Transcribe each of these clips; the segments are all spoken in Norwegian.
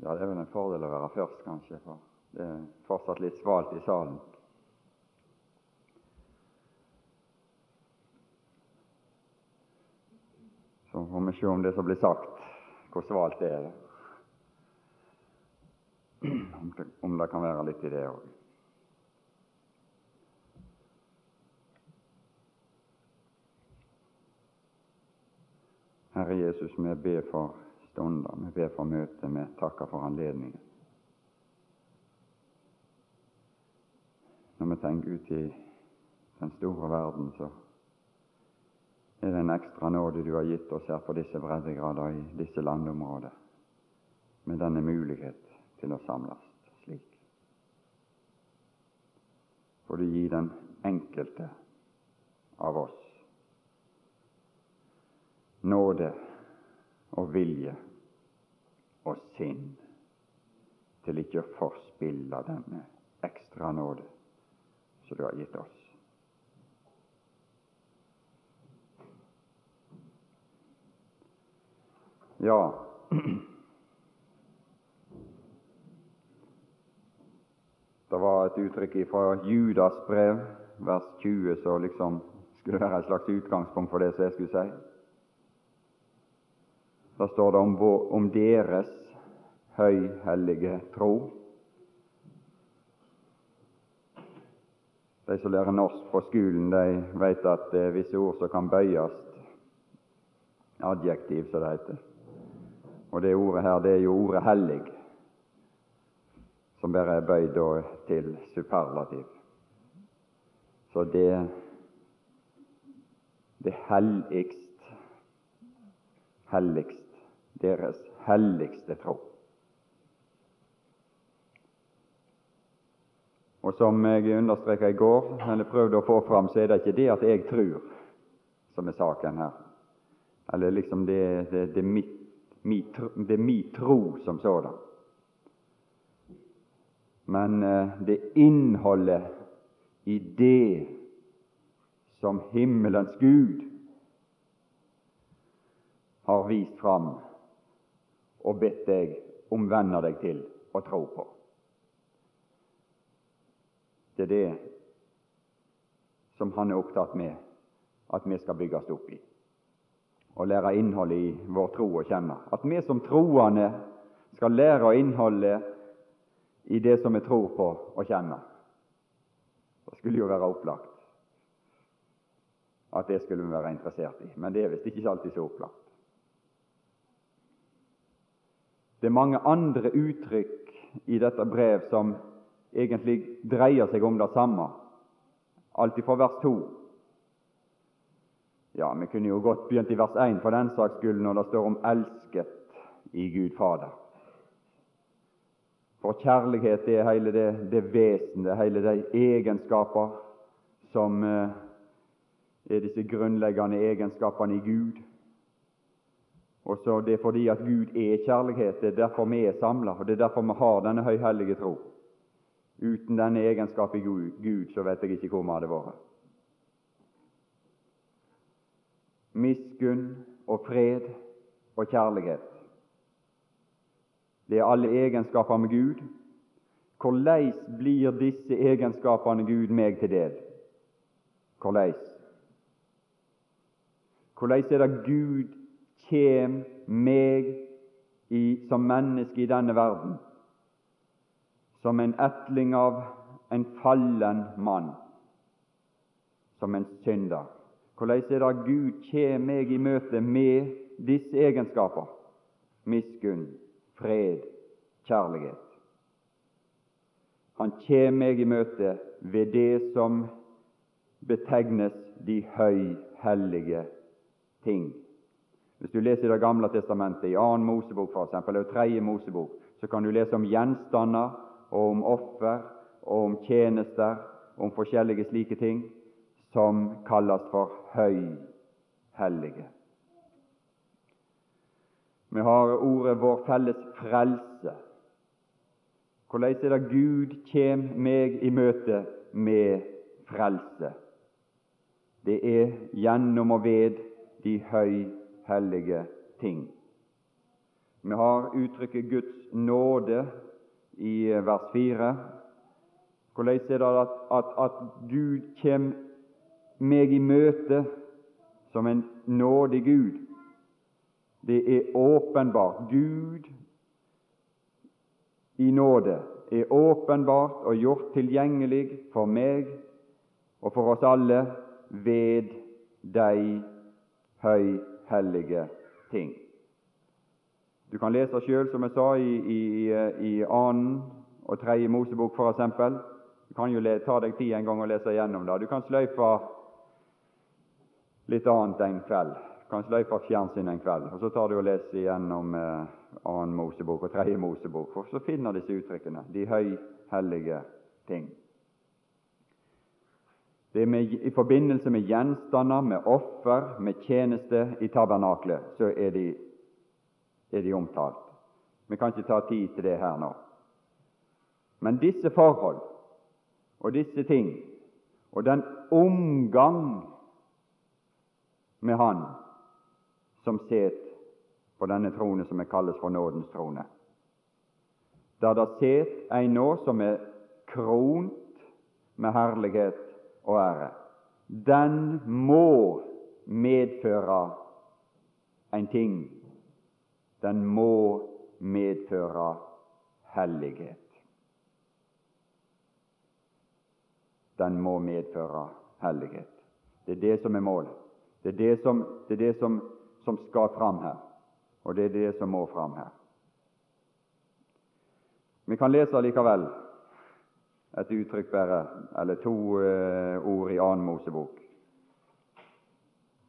Ja, det er vel en fordel å være først, kanskje, for det er fortsatt litt svalt i salen. Så får vi se om det som blir sagt, hvor svalt det er. Om det, kan være litt i det òg. Herre Jesus, vi ber for stunder, vi ber for møtet, vi takker for anledningen. Når vi tenker ut i den store verden, så er det en ekstra nåde du har gitt oss her på disse breddegrader i disse landområder, med denne mulighet til å samles slik. For du gir den enkelte av oss nåde og vilje og sinn til ikke å forspille denne ekstra nåde som du har gitt oss. Ja, det var et uttrykk fra Judas brev, vers 20, som liksom skulle være et slags utgangspunkt for det som jeg skulle si. Da står det om, om deres høyhellige tro. De som lærer norsk på skolen, de vet at det er visse ord som kan bøyes adjektiv, som det heter. Og det ordet her, det er jo ordet 'hellig', som bare er bøyd til superlativ. Så det det helligst, helligst, deres helligste tro. Og som jeg understreka i går, eller prøvde å få fram, så er det ikke det at jeg tror som er saken her. Eller liksom det, det, det, mitt, mitt, det er min tro som sådan. Men eh, det er innholdet i det som himmelens Gud har vist fram og bedt deg omvende deg til å tro på. Det er det som han er opptatt med at vi skal bygges opp i og lære innholdet i vår tro å kjenne. At vi som troende skal lære innholdet i det som vi tror på, å kjenne. Det skulle jo være opplagt at det skulle vi være interessert i, men det er visst ikke alltid så opplagt. Det er mange andre uttrykk i dette brev som egentlig dreier seg om det samme, alt fra vers 2. Ja, vi kunne jo godt begynt i vers 1 for den saks skyld, når det står om 'elsket i Gud Fader'. For kjærlighet er hele det, det vesenet, hele de egenskaper som eh, er disse grunnleggende egenskapene i Gud. Og så Det er fordi at Gud er kjærlighet. Det er derfor vi er samla, og det er derfor vi har denne høyhellige tro. Uten denne egenskapen Gud, så vet jeg ikke hvor vi hadde vært. Miskunn og fred og kjærlighet. Det er alle egenskaper med Gud. Hvordan blir disse egenskapene Gud meg til del? Hvordan? Hvordan er det Gud kjem meg i, som menneske i denne verden? Som en etling av en fallen mann, som en synder. Hvordan er det Gud kommer meg i møte med disse egenskaper? Miskunn, fred, kjærlighet. Han kommer meg i møte ved det som betegnes de høyhellige ting. Hvis du leser Det gamle testamentet, i 2. Mosebok f.eks., eller 3. Mosebok, så kan du lese om gjenstander og om offer og om tjenester, om forskjellige slike ting som kalles for høyhellige. Vi har ordet 'vår felles frelse'. Hvordan er det Gud kjem meg i møte med frelse? Det er gjennom og ved de høyhellige ting. Vi har uttrykket Guds nåde i vers 4. Hvordan er det at, at, at Gud kommer meg i møte som en nådig Gud? Det er åpenbart. Gud i nåde er åpenbart og gjort tilgjengelig for meg og for oss alle ved de høyhellige ting. Du kan lese sjøl, som jeg sa, i, i, i annen og tredje Mosebok f.eks. Du kan jo ta deg tid en gang og lese gjennom det. Du kan sløyfe litt annet en kveld. Du kan sløyfe fjernsynet en kveld, og så tar du og leser igjennom eh, annen Mosebok og tredje Mosebok, for så finner disse uttrykkene, de høyhellige ting. Det er med, I forbindelse med gjenstander, med offer, med tjeneste i tabernaklet, så er de, er de omtalt. Vi kan ikke ta tid til det her nå. Men disse forhold og disse ting, og den omgang med Han som set på denne trone som kalles for nådens trone, der det set en nå som er kront med herlighet og ære, den må medføre en ting. Den må medføre hellighet. Den må medføre hellighet. Det er det som er målet. Det er det som, det er det som, som skal fram her, og det er det som må fram her. Vi kan lese likevel et uttrykk bare, eller to uh, ord i annen Mosebok,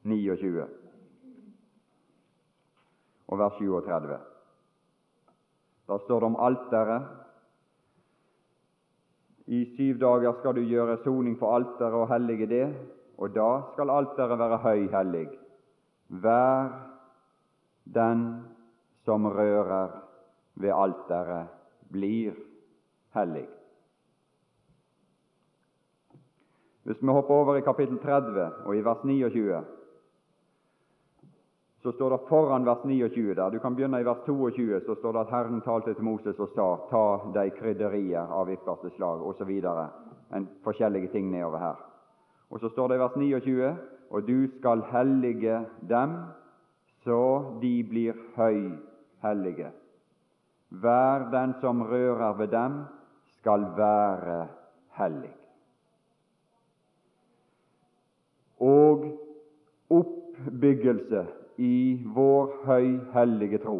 29 og vers 37. Da står det om alteret. I syv dager skal du gjøre soning for alteret og hellige det, og da skal alteret være høyhellig. Hver den som rører ved alteret, blir hellig. Hvis vi hopper over i kapittel 30 og i vers 29, så står det foran vers 29 der. Du kan begynne i vers 22, så står det at Herren talte til Moses og sa ta de krydderier av ypperste slag osv. En forskjellige ting nedover her. Og så står det i vers 29 og du skal hellige dem så de blir høyhellige. Hver den som rører ved dem, skal være hellig. og oppbyggelse i vår høyhellige tro.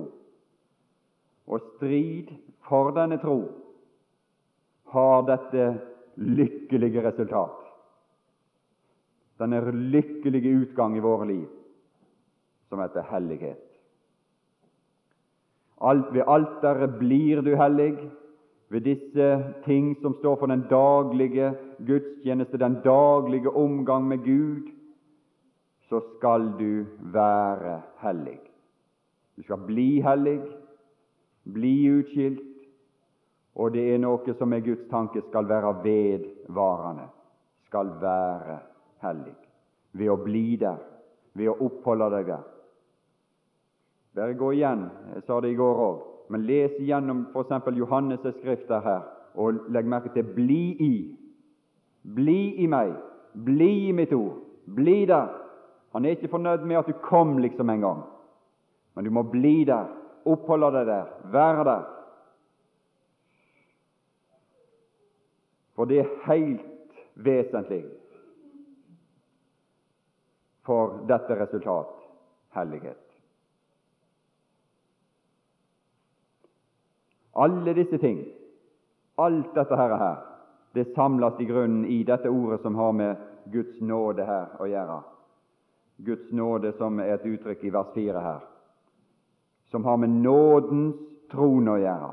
Og strid for denne tro har dette lykkelige resultat, denne lykkelige utgang i våre liv, som heter hellighet. Alt ved alteret blir du hellig, ved disse ting som står for den daglige gudstjeneste, den daglige omgang med Gud, så skal du være hellig. Du skal bli hellig, bli utskilt, og det er noe som er Guds tanke skal være vedvarende, skal være hellig. Ved å bli der, ved å oppholde deg der. Bare gå igjen, jeg sa det i går òg, men les igjennom f.eks. Johannes' skrifter her, og legg merke til 'bli i'. Bli i meg, bli i mitt ord, bli der. Han er ikke fornøyd med at du kom liksom en gang, men du må bli der, oppholde deg der, være der. For det er helt vesentlig for dette resultat hellighet. Alle disse ting, alt dette her, det samles i grunnen i dette ordet som har med Guds nåde her å gjøre. Guds nåde, som er et uttrykk i vers 4 her, som har med nådens trone å gjøre.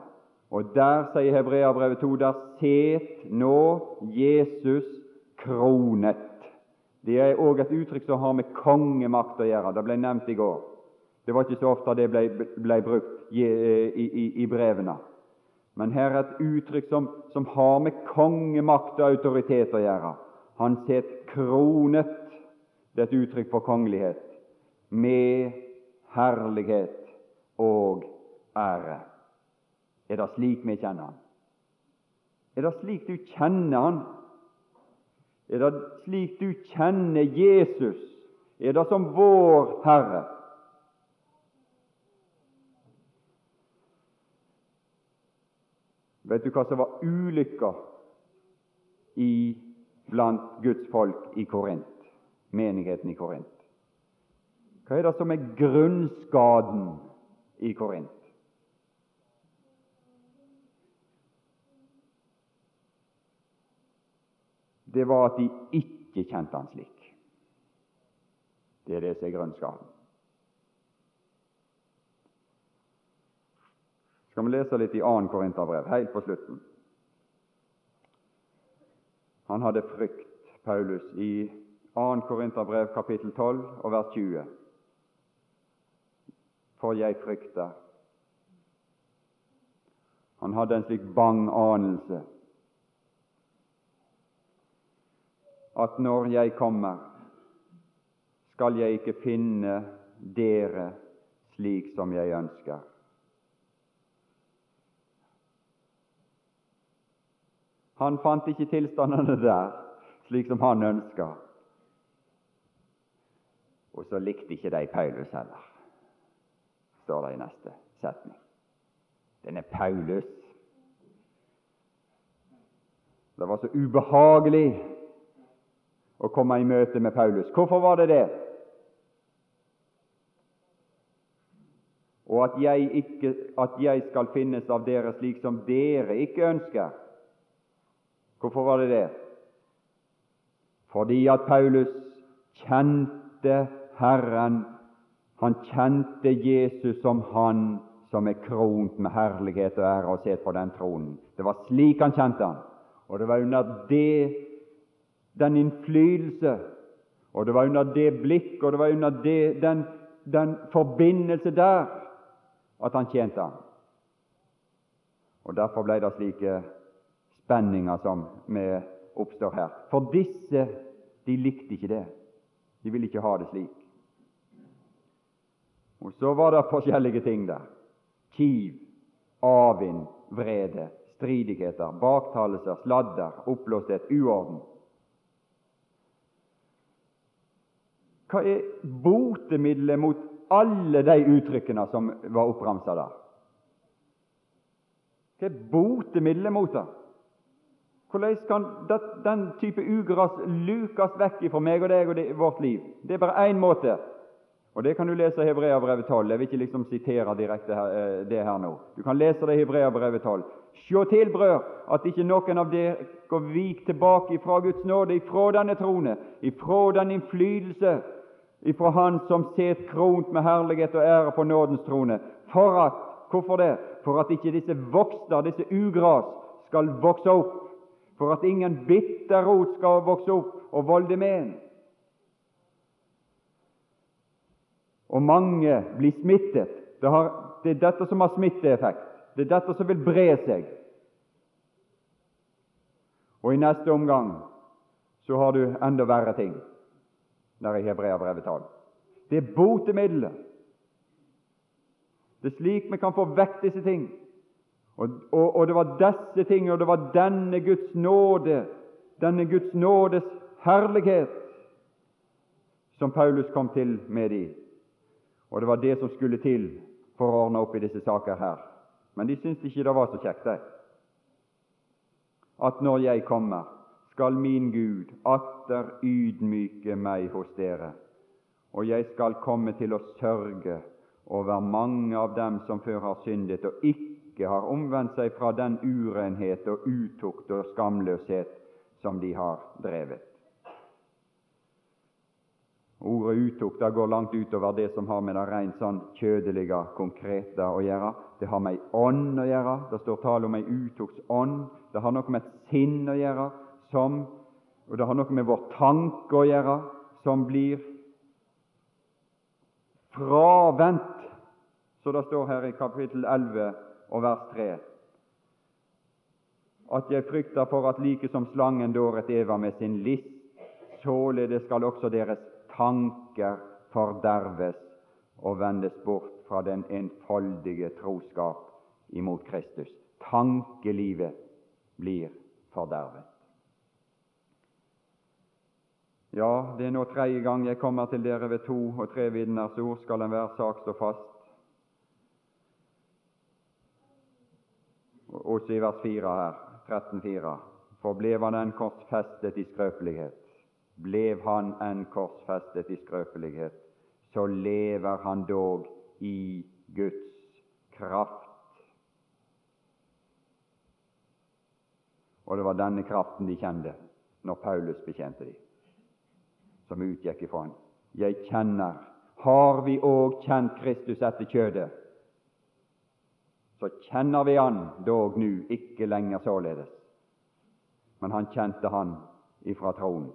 Og der, sier Hebreabrevet 2, der set nå Jesus kronet. Det er òg et uttrykk som har med kongemakt å gjøre. Det ble nevnt i går. Det var ikke så ofte det ble, ble brukt i, i, i, i brevene. Men her er et uttrykk som, som har med kongemakt og autoritet å gjøre. Han sitter kronet det er et uttrykk for kongelighet med herlighet og ære. Er det slik vi kjenner Han? Er det slik du kjenner Han? Er det slik du kjenner Jesus? Er det som vår Herre? Vet du hva som var ulykka blant Guds folk i Korint, menigheten i Korint? Hva er det som er grunnskaden i Korint? Det var at de ikke kjente han slik. Det er det som er grunnskaden. Skal vi lese litt i 2. Korinterbrev, helt på slutten. Han hadde frykt, Paulus, i 2. Korinterbrev kapittel 12 og vers 20. For jeg frykter. Han hadde en slik bang anelse at når jeg kommer, skal jeg ikke finne dere slik som jeg ønsker. Han fant ikke tilstandene der slik som han ønska. Og så likte ikke de Paulus heller, står det i neste setning. Denne Paulus Det var så ubehagelig å komme i møte med Paulus. Hvorfor var det det? Og at jeg, ikke, at jeg skal finnes av dere slik som dere ikke ønsker. Hvorfor var det det? Fordi at Paulus kjente Herren. Han kjente Jesus som Han som er kront med herlighet og ære og sitter på den tronen. Det var slik han kjente han. Og det var under det, den innflytelse, og det var under det blikk, og det var under det, den, den forbindelse der at han tjente han. Og Derfor ble det slike spenninger som oppstår her. For disse de likte ikke det. De ville ikke ha det slik. Og så var det forskjellige ting der. Kiv, avvind, vrede, stridigheter, baktalelser, sladder, oppblåsthet, uorden. Hva er botemiddelet mot alle de uttrykkene som var oppramsa der? Hva er botemiddelet mot det? Hvordan kan den type ugras lukes vekk fra meg og deg og vårt liv? Det er bare én måte, og det kan du lese i Hebreabrevet 12. Jeg vil ikke liksom sitere direkte her, eh, det her nå. Du kan lese det i Hebreabrevet 12. Sjå til, brød, at ikke noen av dere går vik tilbake ifra Guds nåde, ifra denne trone, ifra den innflytelse, ifra Han som set kront med herlighet og ære på nådens trone, for at Hvorfor det? For at ikke disse vokster, disse ugras, skal vokse opp for at ingen bitterrot skal vokse opp og volde men. Og mange blir smittet. Det, har, det er dette som har smitteeffekt. Det er dette som vil bre seg. Og i neste omgang så har du enda verre ting der i Hebreabrevet 12. Det er botemiddelet. Det er slik vi kan få vekk disse ting. Og, og, og, det var disse ting, og det var denne Guds nåde, denne Guds nådes herlighet, som Paulus kom til med de. Og det var det som skulle til for å ordne opp i disse saker her. Men de syntes ikke det var så kjekt, de. At når jeg kommer, skal min Gud atter ydmyke meg hos dere, og jeg skal komme til å sørge over mange av dem som før har syndet, og ikke har omvendt seg fra den urenhet og utukt og skamløshet som de har drevet. Ordet utukt går langt utover det som har med det rent sånn kjødelige, konkrete å gjøre. Det har med ei ånd å gjøre. Det står tale om ei utuktsånd. Det har noe med et sinn å gjøre, som, og det har noe med vår tanke å gjøre, som blir fravendt, så det står her i kapittel 11 og vers 3 at jeg frykter for at like som slangen dåret Eva med sin list, således skal også deres tanker forderves og vendes bort fra den enfoldige troskap imot Kristus. Tankelivet blir fordervet. Ja, det er nå tredje gang jeg kommer til dere ved to og tre vitners ord, skal enhver sak stå fast. Også i vers 4 her, 13,4. For blev han den korsfestet i skrøpelighet, blev han enn korsfestet i skrøpelighet, så lever han dog i Guds kraft. Og det var denne kraften de kjente når Paulus bekjente dem, som utgikk ifra ham. Jeg kjenner Har vi òg kjent Kristus etter kjødet, så kjenner vi Han dog nu, ikke lenger således. Men han kjente Han ifra tronen.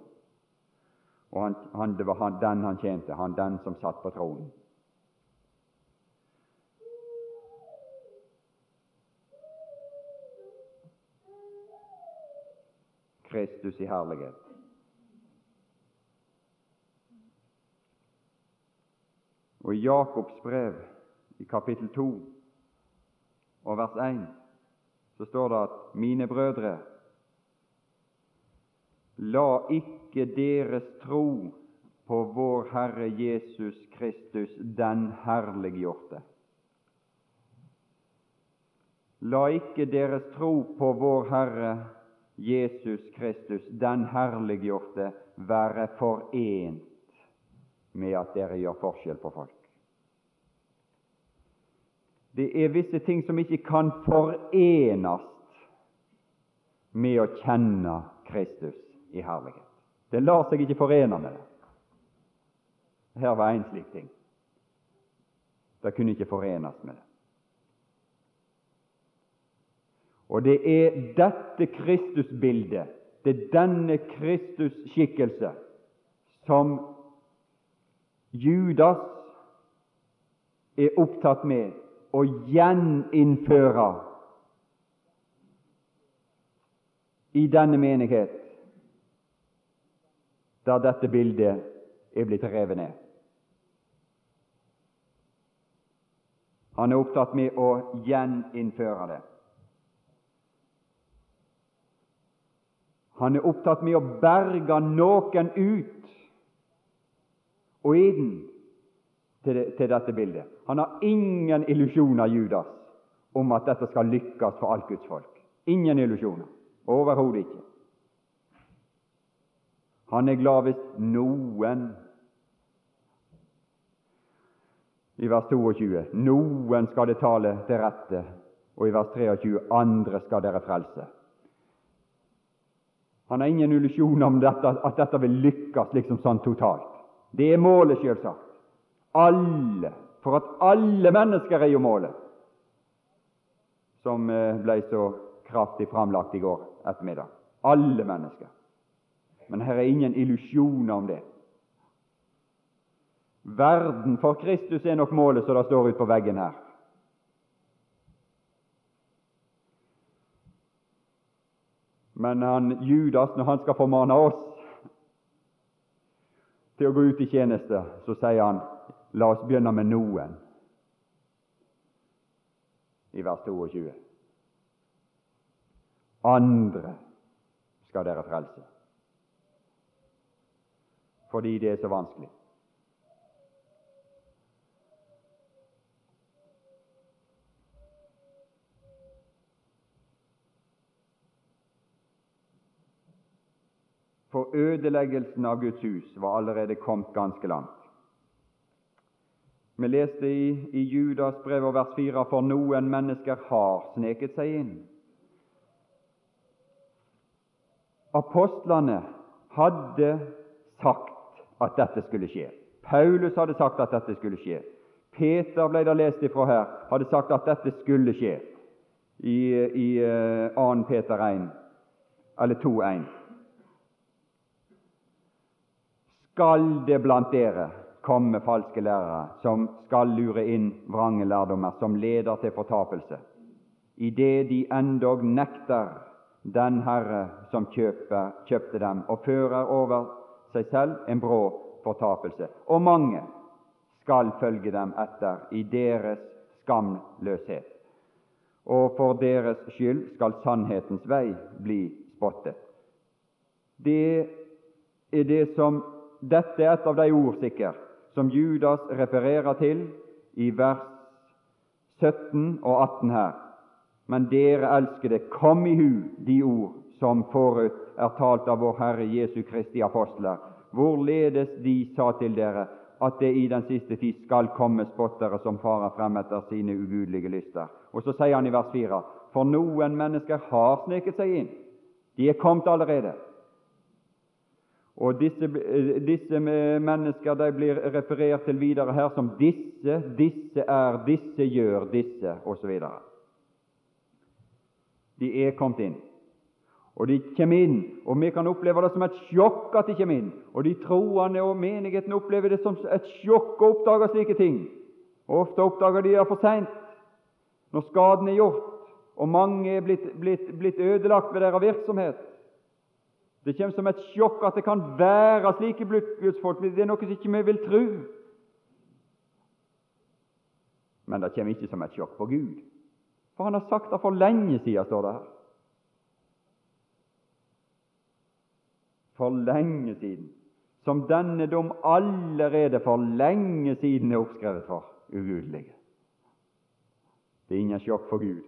Og han, han, det var han, den han tjente, han den som satt på tronen. Kristus i herlighet. Og i Jakobs brev, i kapittel 2 og vers 1, så står det at mine brødre, la ikke deres tro på vår Herre Jesus Kristus den herliggjorte. La ikke deres tro på vår Herre Jesus Kristus, den herliggjorte, være forent med at dere gjør forskjell på folk. Det er visse ting som ikke kan forenes med å kjenne Kristus i herlighet. Det lar seg ikke forene med det. Her var en slik ting. Det kunne ikke forenes med det. Og det er dette Kristusbildet, det er denne Kristusskikkelse, som Judas er opptatt med å gjeninnføre i denne menighet, der dette bildet er blitt revet ned. Han er opptatt med å gjeninnføre det. Han er opptatt med å berge noen ut og inn til, det, til dette bildet. Han har ingen illusjoner, Judas, om at dette skal lykkes for alt Guds folk. Ingen illusjoner. Overhodet ikke. Han er glad hvis noen I vers 22 noen skal det tale til rette, og i vers 23 andre skal dere frelse. Han har ingen illusjoner om dette, at dette vil lykkes liksom sånn totalt. Det er målet, selvsagt. Alle. For at alle mennesker er jo målet, som eh, ble så kraftig framlagt i går ettermiddag. Alle mennesker. Men her er ingen illusjoner om det. Verden for Kristus er nok målet som det står ut på veggen her. Men han, Judas, når han skal formane oss til å gå ut i tjeneste, så sier han la oss begynne med noen, i vers 22. Andre skal dere frelse, fordi det er så vanskelig. for ødeleggelsen av Guds hus var allerede kommet ganske langt. Vi leste i, i Judas brev og vers 4 for noen mennesker har sneket seg inn. Apostlene hadde sagt at dette skulle skje. Paulus hadde sagt at dette skulle skje. Peter ble det lest ifra her, hadde sagt at dette skulle skje i, i uh, 2. Peter 1, eller 2.1 skal det blant dere komme falske lærere som skal lure inn vrange lærdommer som leder til fortapelse, idet de endog nekter den Herre som kjøper, kjøpte dem, og fører over seg selv en brå fortapelse. Og mange skal følge dem etter i deres skamløshet, og for deres skyld skal sannhetens vei bli spottet. Det er det som Dette er et av de ord, sikkert, som Judas refererer til i vers 17 og 18 her. Men dere elskede, kom i hu de ord som forut er talt av vår Herre Jesu Kristi apostler, hvorledes de sa til dere at det i den siste tid skal komme spottere som farer frem etter sine ugudelige lyster. Og så sier han i vers 4.: For noen mennesker har sneket seg inn. De er kommet allerede. Og disse, disse mennesker de blir referert til videre her som disse, disse er, disse gjør, disse osv. De er kommet inn. Og de kommer inn, og vi kan oppleve det som et sjokk at de kommer inn. Og de troende og menigheten opplever det som et sjokk å oppdage slike ting. Og Ofte oppdager de det for seint, når skaden er gjort, og mange er blitt, blitt, blitt ødelagt ved deres virksomhet. Det kommer som et sjokk at det kan være slike gudsfolk. Det er noe som ikke vi vil tro. Men det kommer ikke som et sjokk på Gud. For han har sagt det for lenge siden, står det her. For lenge siden, som denne dom allerede for lenge siden er oppskrevet for ugudelige. Det er ingen sjokk for Gud,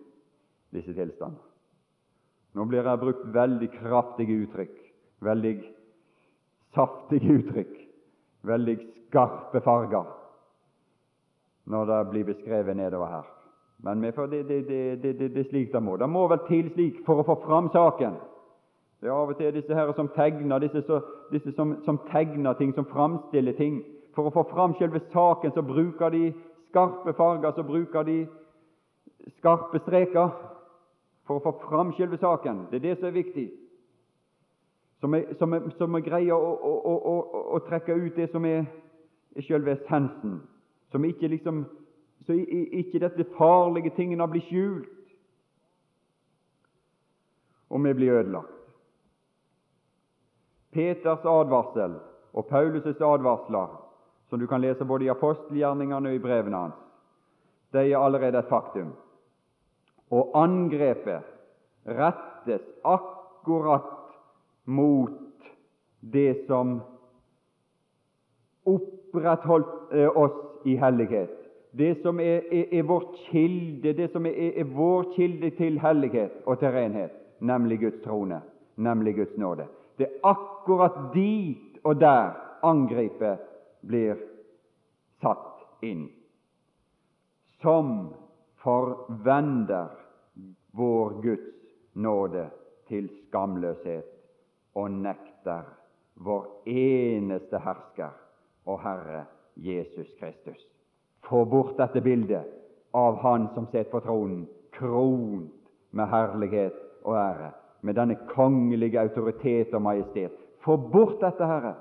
disse tilstander. Nå blir det brukt veldig kraftige uttrykk, veldig saftige uttrykk, veldig skarpe farger når det blir beskrevet nedover her. Men det, er slik det må. Det må vel til slik for å få fram saken. Det er av og til disse her som tegner, disse, så, disse som, som, tegner ting, som framstiller ting. For å få fram selve saken så bruker de skarpe farger, så bruker de skarpe streker for å få fram selve saken. Det er det som er viktig. Som, er, som, er, er greier å, å, å, å, trekke ut det som er, er selve essensen. Som ikke liksom Så ikke dette farlige tingene blir skjult, og vi blir ødelagt. Peters advarsel og Paulus' advarsler, som du kan lese både i apostelgjerningene og i brevene hans, de er allerede et faktum. Og angrepet rettes akkurat mot det som opprettholdt eh, oss i hellighet. Det som er, er, er vår kilde, det som er, er, vår kilde til hellighet og til renhet, nemlig Guds trone, nemlig Guds nåde. Det er akkurat dit og der angrepet blir satt inn, som forvender vår Guds nåde til skamløshet og nekter vår eneste hersker og Herre Jesus Kristus. Få bort dette bildet av Han som sitter på tronen, kront med herlighet og ære med denne kongelige autoritet og majestet. Få bort dette, Herre,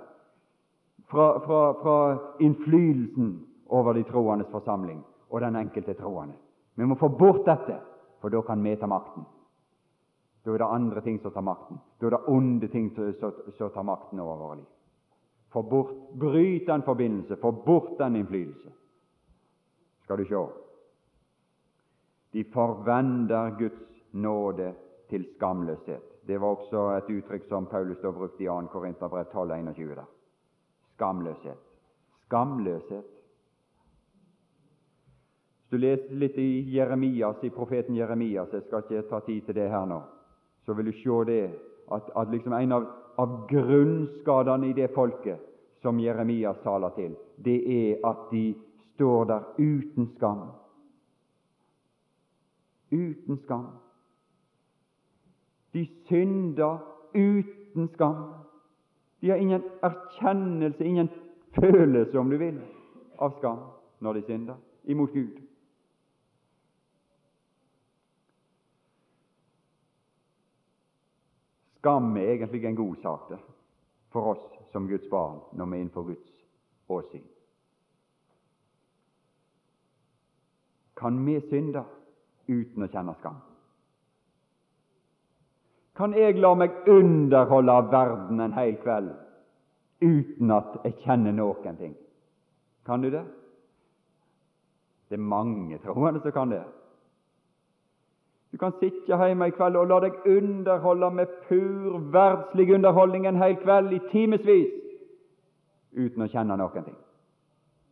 fra, fra, fra innflytelsen over de troendes forsamling og den enkelte troende. Vi må få bort dette, for da kan vi ta makten. Da er det andre ting som tar makten. Da er det onde ting som tar makten over våre liv. Få bort, Bryt den forbindelse, få bort den innflytelse. Skal du se. De forventer Guds nåde til skamløshet. Det var også et uttrykk som Paulus da brukte i 2. Korinterbrev 12,21. der. Skamløshet. Skamløshet. Hvis du leser litt i Jeremias, i profeten Jeremias, jeg skal ikke ta tid til det her nå, så vil du se det at, at liksom en av, av grunnskadene i det folket som Jeremias taler til, det er at de står der uten skam. Uten skam. De synder uten skam. De har ingen erkjennelse, ingen følelse, om du vil, av skam når de synder imot Gud. Skam er egentlig en god sak det, for oss som Guds barn når vi er innenfor Guds åsyn. Kan vi synde uten å kjenne skam? Kan jeg la meg underholde av verden en hel kveld uten at jeg kjenner noen ting? Kan du det? Det er mange troende som kan det. Du kan sitte hjemme i kveld og la deg underholde med pur verdslig underholdning en hel kveld i timevis uten å kjenne noen ting.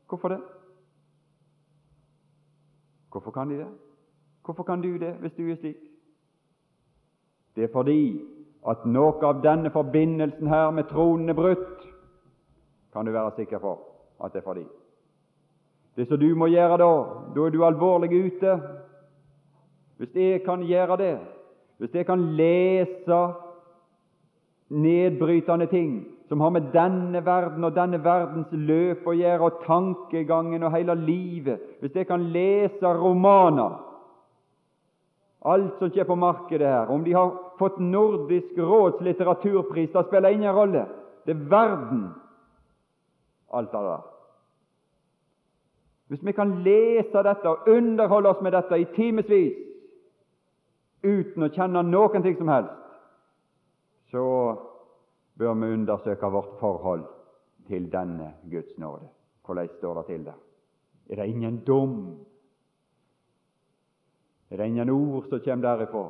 Hvorfor det? Hvorfor kan de det? Hvorfor kan du det, hvis du er slik? Det er fordi at noe av denne forbindelsen her med tronen er brutt, kan du være sikker på at det er fordi. Det som du må gjøre da, da er du alvorlig ute. Hvis jeg kan gjøre det, hvis jeg kan lese nedbrytende ting som har med denne verden og denne verdens løp å gjøre, og tankegangen og hele livet Hvis jeg kan lese romaner Alt som skjer på markedet her, om de har fått Nordisk råds litteraturpris, det spiller ingen rolle. Det er verden, alt av det der. Hvis vi kan lese dette og underholde oss med dette i timevis uten å kjenne noen ting som helst, så bør vi undersøke vårt forhold til denne Guds nåde. Hvordan står det til der? Er det ingen dom? Det ingen ord som kommer derifra,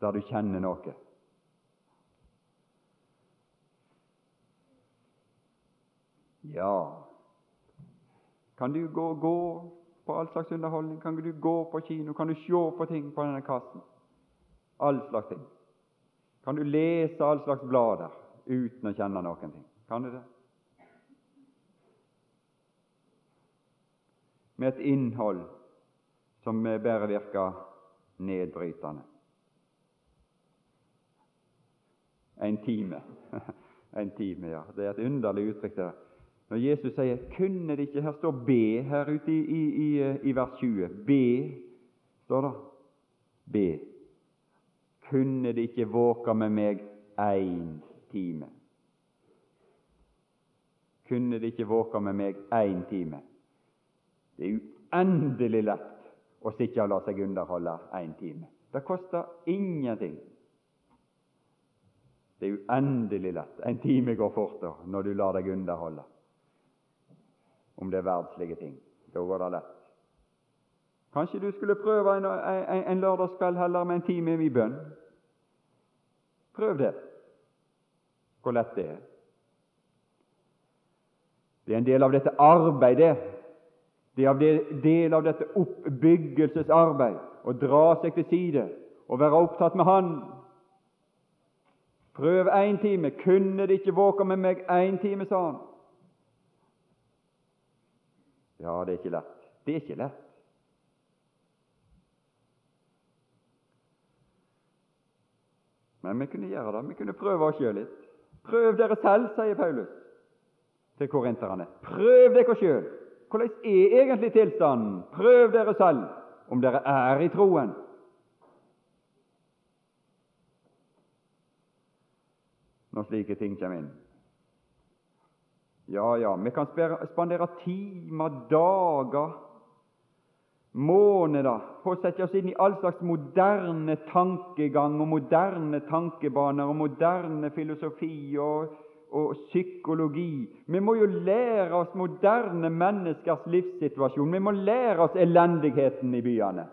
der du kjenner noe? Ja, kan du gå, gå på all slags underholdning? Kan du gå på kino? Kan du se på ting på denne kassen? All slags ting. Kan du lese all slags blader? uten å kjenne noen ting. Kan du det? Med et innhold som bare virker nedbrytende. En time. en time, ja. Det er et underlig uttrykk. der. Når Jesus sier 'kunne det ikke' Her står 'be' her ute i, i, i, i vers 20. 'Be', står det. Be. Kunne det ikke våke med meg én time. Kunne det ikke våke med meg én time? Det er uendelig lett å sitte og la seg underholde én time. Det koster ingenting. Det er uendelig lett. En time går fortere når du lar deg underholde. Om det er verdslige ting. Da går det lett. Kanskje du skulle prøve en, en, en lørdagskveld heller med en time i bønn? Prøv det hvor lett det er. Det er en del av dette arbeidet. Det er del av dette oppbyggelsesarbeid å dra seg til side og være opptatt med Han. Prøv én time. Kunne det ikke våke med meg én time, sa han. Ja, det er ikke lett. Det er ikke lett. Men vi kunne gjøre det. Vi kunne prøve oss sjøl litt. Prøv dere selv, sier Paulus til korinterne. Prøv dere sjøl. Hvordan er egentlig tilstanden? Prøv dere selv om dere er i troen. Når slike ting kommer inn. Ja, ja, vi kan spandere timer, dager, måneder på å sette oss inn i all slags moderne tankegang og moderne tankebaner og moderne filosofi og, og psykologi. Vi må jo lære oss moderne menneskers livssituasjon. Vi må lære oss elendigheten i byene.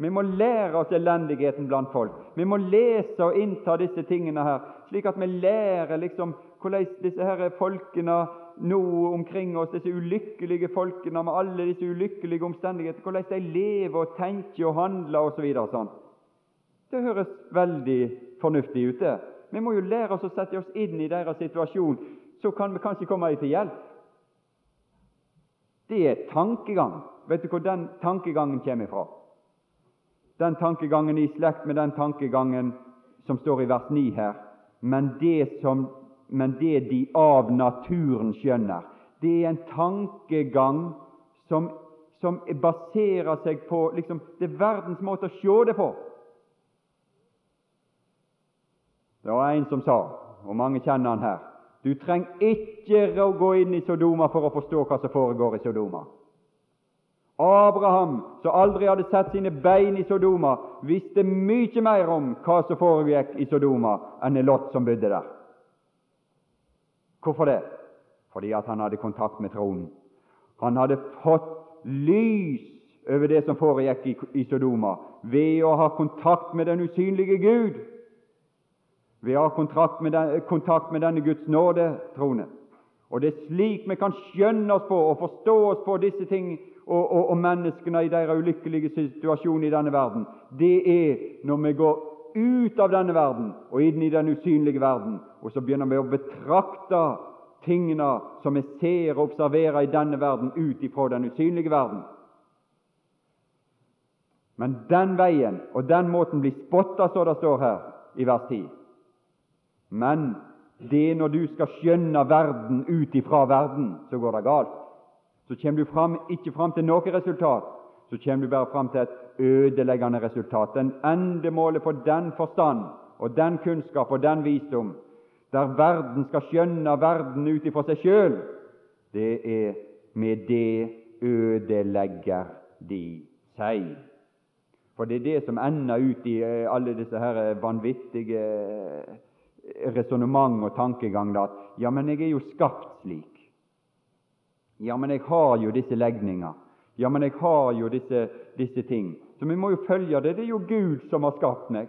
Vi må lære oss elendigheten blant folk. Vi må lese og innta disse tingene her, slik at vi lærer liksom hvordan disse her folkene nå omkring oss, disse ulykkelige folkene med alle disse ulykkelige omstendigheter, hvordan de lever og tenker og handler osv. Så sånn. Det høres veldig fornuftig ut. det. Vi må jo lære oss å sette oss inn i deres situasjon, så kan vi kanskje komme dem til hjelp. Det er tankegang. Vet du hvor den tankegangen kommer fra? Den tankegangen i slekt med den tankegangen som står i vers 9 her. Men det som men det de av naturen skjønner, det er en tankegang som, som baserer seg på liksom, det er verdens måte å se det på. Det var en som sa, og mange kjenner han her Du trenger ikke å gå inn i Sodoma for å forstå hva som foregår i Sodoma. Abraham, som aldri hadde sett sine bein i Sodoma, visste mye mer om hva som foregikk i Sodoma, enn Lot som bodde der. Hvorfor det? Fordi at han hadde kontakt med tronen. Han hadde fått lys over det som foregikk i, Sodoma, ved å ha kontakt med den usynlige Gud, ved å ha kontakt med, den, kontakt med denne Guds nåde, troende. Og det er slik vi kan skjønne oss på og forstå oss på disse ting og, og, og menneskene i deres ulykkelige situasjon i denne verden. Det er når vi går ut av denne verden og inn i den usynlige verden, og så begynner vi å betrakte tingene som vi ser og observerer i denne verden, ut ifra den usynlige verden. Men den veien og den måten blir spotta, så det står her i vers 10. Men det er når du skal skjønne verden ut ifra verden, så går det galt. Så kommer du fram, ikke fram til noe resultat, så kommer du bare fram til et ødeleggende resultat. Den endemålet for den forstand og den kunnskap og den visdom der verden skal skjønne verden ut ifra seg sjøl, det er med det ødelegger de seg. For det er det som ender ut i eh, alle disse her vanvittige eh, resonnement og tankegang at ja, men jeg er jo skapt slik. Ja, men jeg har jo disse legninger. Ja, men jeg har jo disse, disse ting. Så vi må jo følge det. Det er jo Gud som har skapt meg.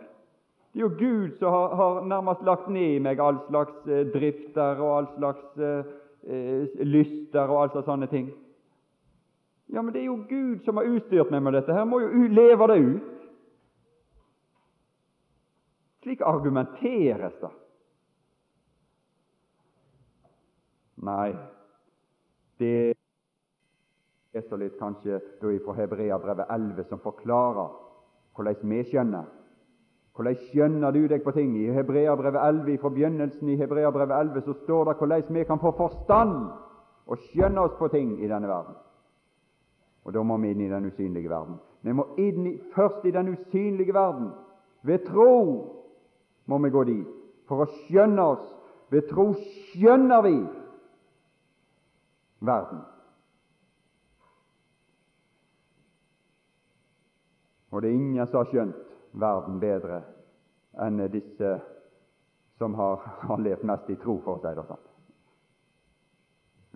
Det er jo Gud som har, har nærmest lagt ned i meg all slags eh, drifter og all slags eh, eh lyster og all slags sånne ting. Ja, men det er jo Gud som har utstyrt meg med dette. Her må jo leve det ut. Slik argumenteres det. Nei, det er så litt kanskje fra Hebreabrevet 11 som forklarer hvordan vi skjønner. Hvordan skjønner du deg på ting? I Hebreabrevet 11, fra begynnelsen i Hebreabrevet 11 så står det hvordan vi kan få forstand og skjønne oss på ting i denne verden. Og da må vi inn i den usynlige verden. Vi må inn i, først i den usynlige verden. Ved tro må vi gå dit for å skjønne oss. Ved tro skjønner vi verden. Og det er ingen som har skjønt verden bedre enn disse som har, har levd mest i tro, for å si det sånn.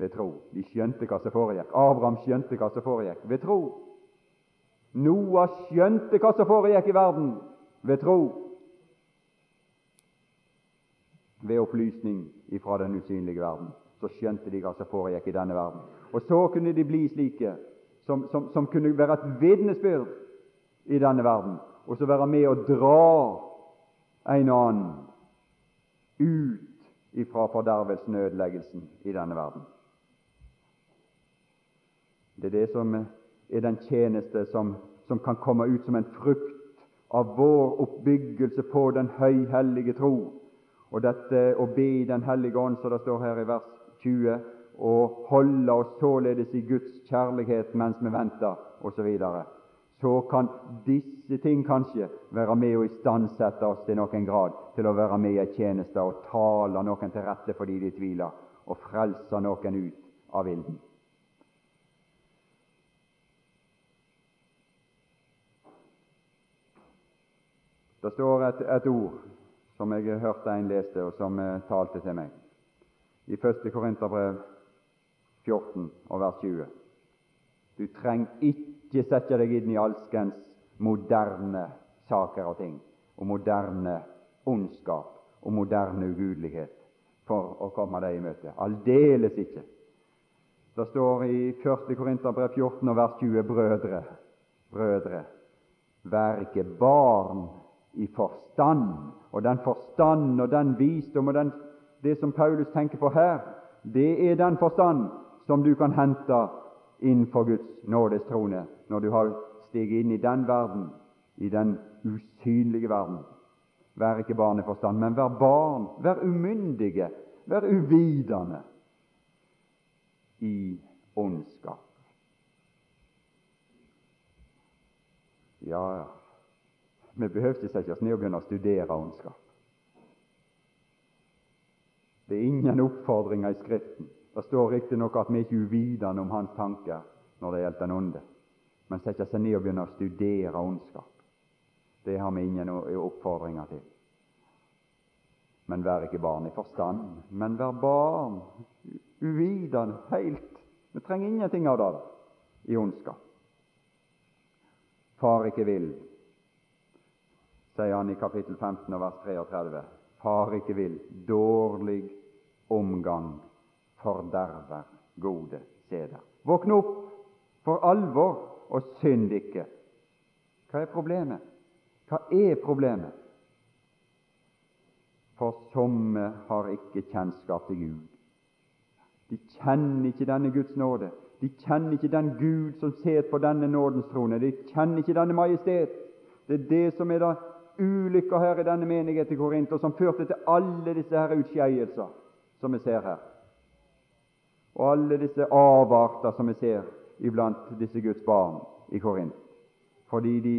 Ved tro. De skjønte hva som foregikk. Abraham skjønte hva som foregikk ved tro. Noah skjønte hva som foregikk i verden ved tro. Ved opplysning ifra den usynlige verden så skjønte de hva som foregikk i denne verden. Og så kunne de bli slike som, som, som kunne være et vitnesbyrd i denne verden, og så være med å dra en annen ut ifra fordervelsen og ødeleggelsen i denne verden. Det er det som er den tjeneste som, som kan komme ut som en frukt av vår oppbyggelse på den høyhellige tro. Og dette å be i Den hellige ånd, som det står her i vers 20, og holde oss således i Guds kjærlighet mens vi venter, osv. Så, så kan disse ting kanskje være med å istandsette oss til noen grad til å være med i en tjeneste og tale noen til rette fordi de tviler, og frelse noen ut av ilden. Det står et, et ord som jeg hørte en leste, og som uh, talte til meg i 1. Korinterbrev 14 og vers 20. Du trenger ikke sette deg inn i alskens moderne saker og ting, og moderne ondskap og moderne ugudelighet for å komme deg i møte. Aldeles ikke. Det står i 1. Korinterbrev 14 og vers 20.: Brødre, brødre, vær ikke barn i forstand. Og den forstand og den visdom og den det som Paulus tenker på her, det er den forstand som du kan hente innenfor Guds nådes trone når du har steget inn i den verden, i den usynlige verden. Vær ikke barn i forstand, men vær barn, vær umyndige, vær uvitende i ondskap. Ja, vi behøver ikke sette oss ned og begynne å studere ondskap. Det er ingen oppfordringer i Skriften. Det står riktignok at vi ikke er uvitende om hans tanker når det gjelder den onde, men setter seg ned og begynner å studere ondskap. Det har vi ingen oppfordringer til. Men vær ikke barn i forstand, men vær barn uvitende helt. Vi trenger ingenting av det i ondskap. Far ikke vil, sier han i kapittel 15 og vers 33. Far ikke vil, dårlig omgang forderver gode seder. Våkne opp for alvor, og synd ikke. Hva er problemet? Hva er problemet? For somme har ikke kjennskap til Gud. De kjenner ikke denne Guds nåde. De kjenner ikke den Gud som sitter på denne nådens trone. De kjenner ikke denne majestet. Det er det som er da ulykka her i denne menighet i Korint, og som førte til alle disse her utskeielser som vi ser her, og alle disse avarter som vi ser iblant disse Guds barn i Korint, fordi de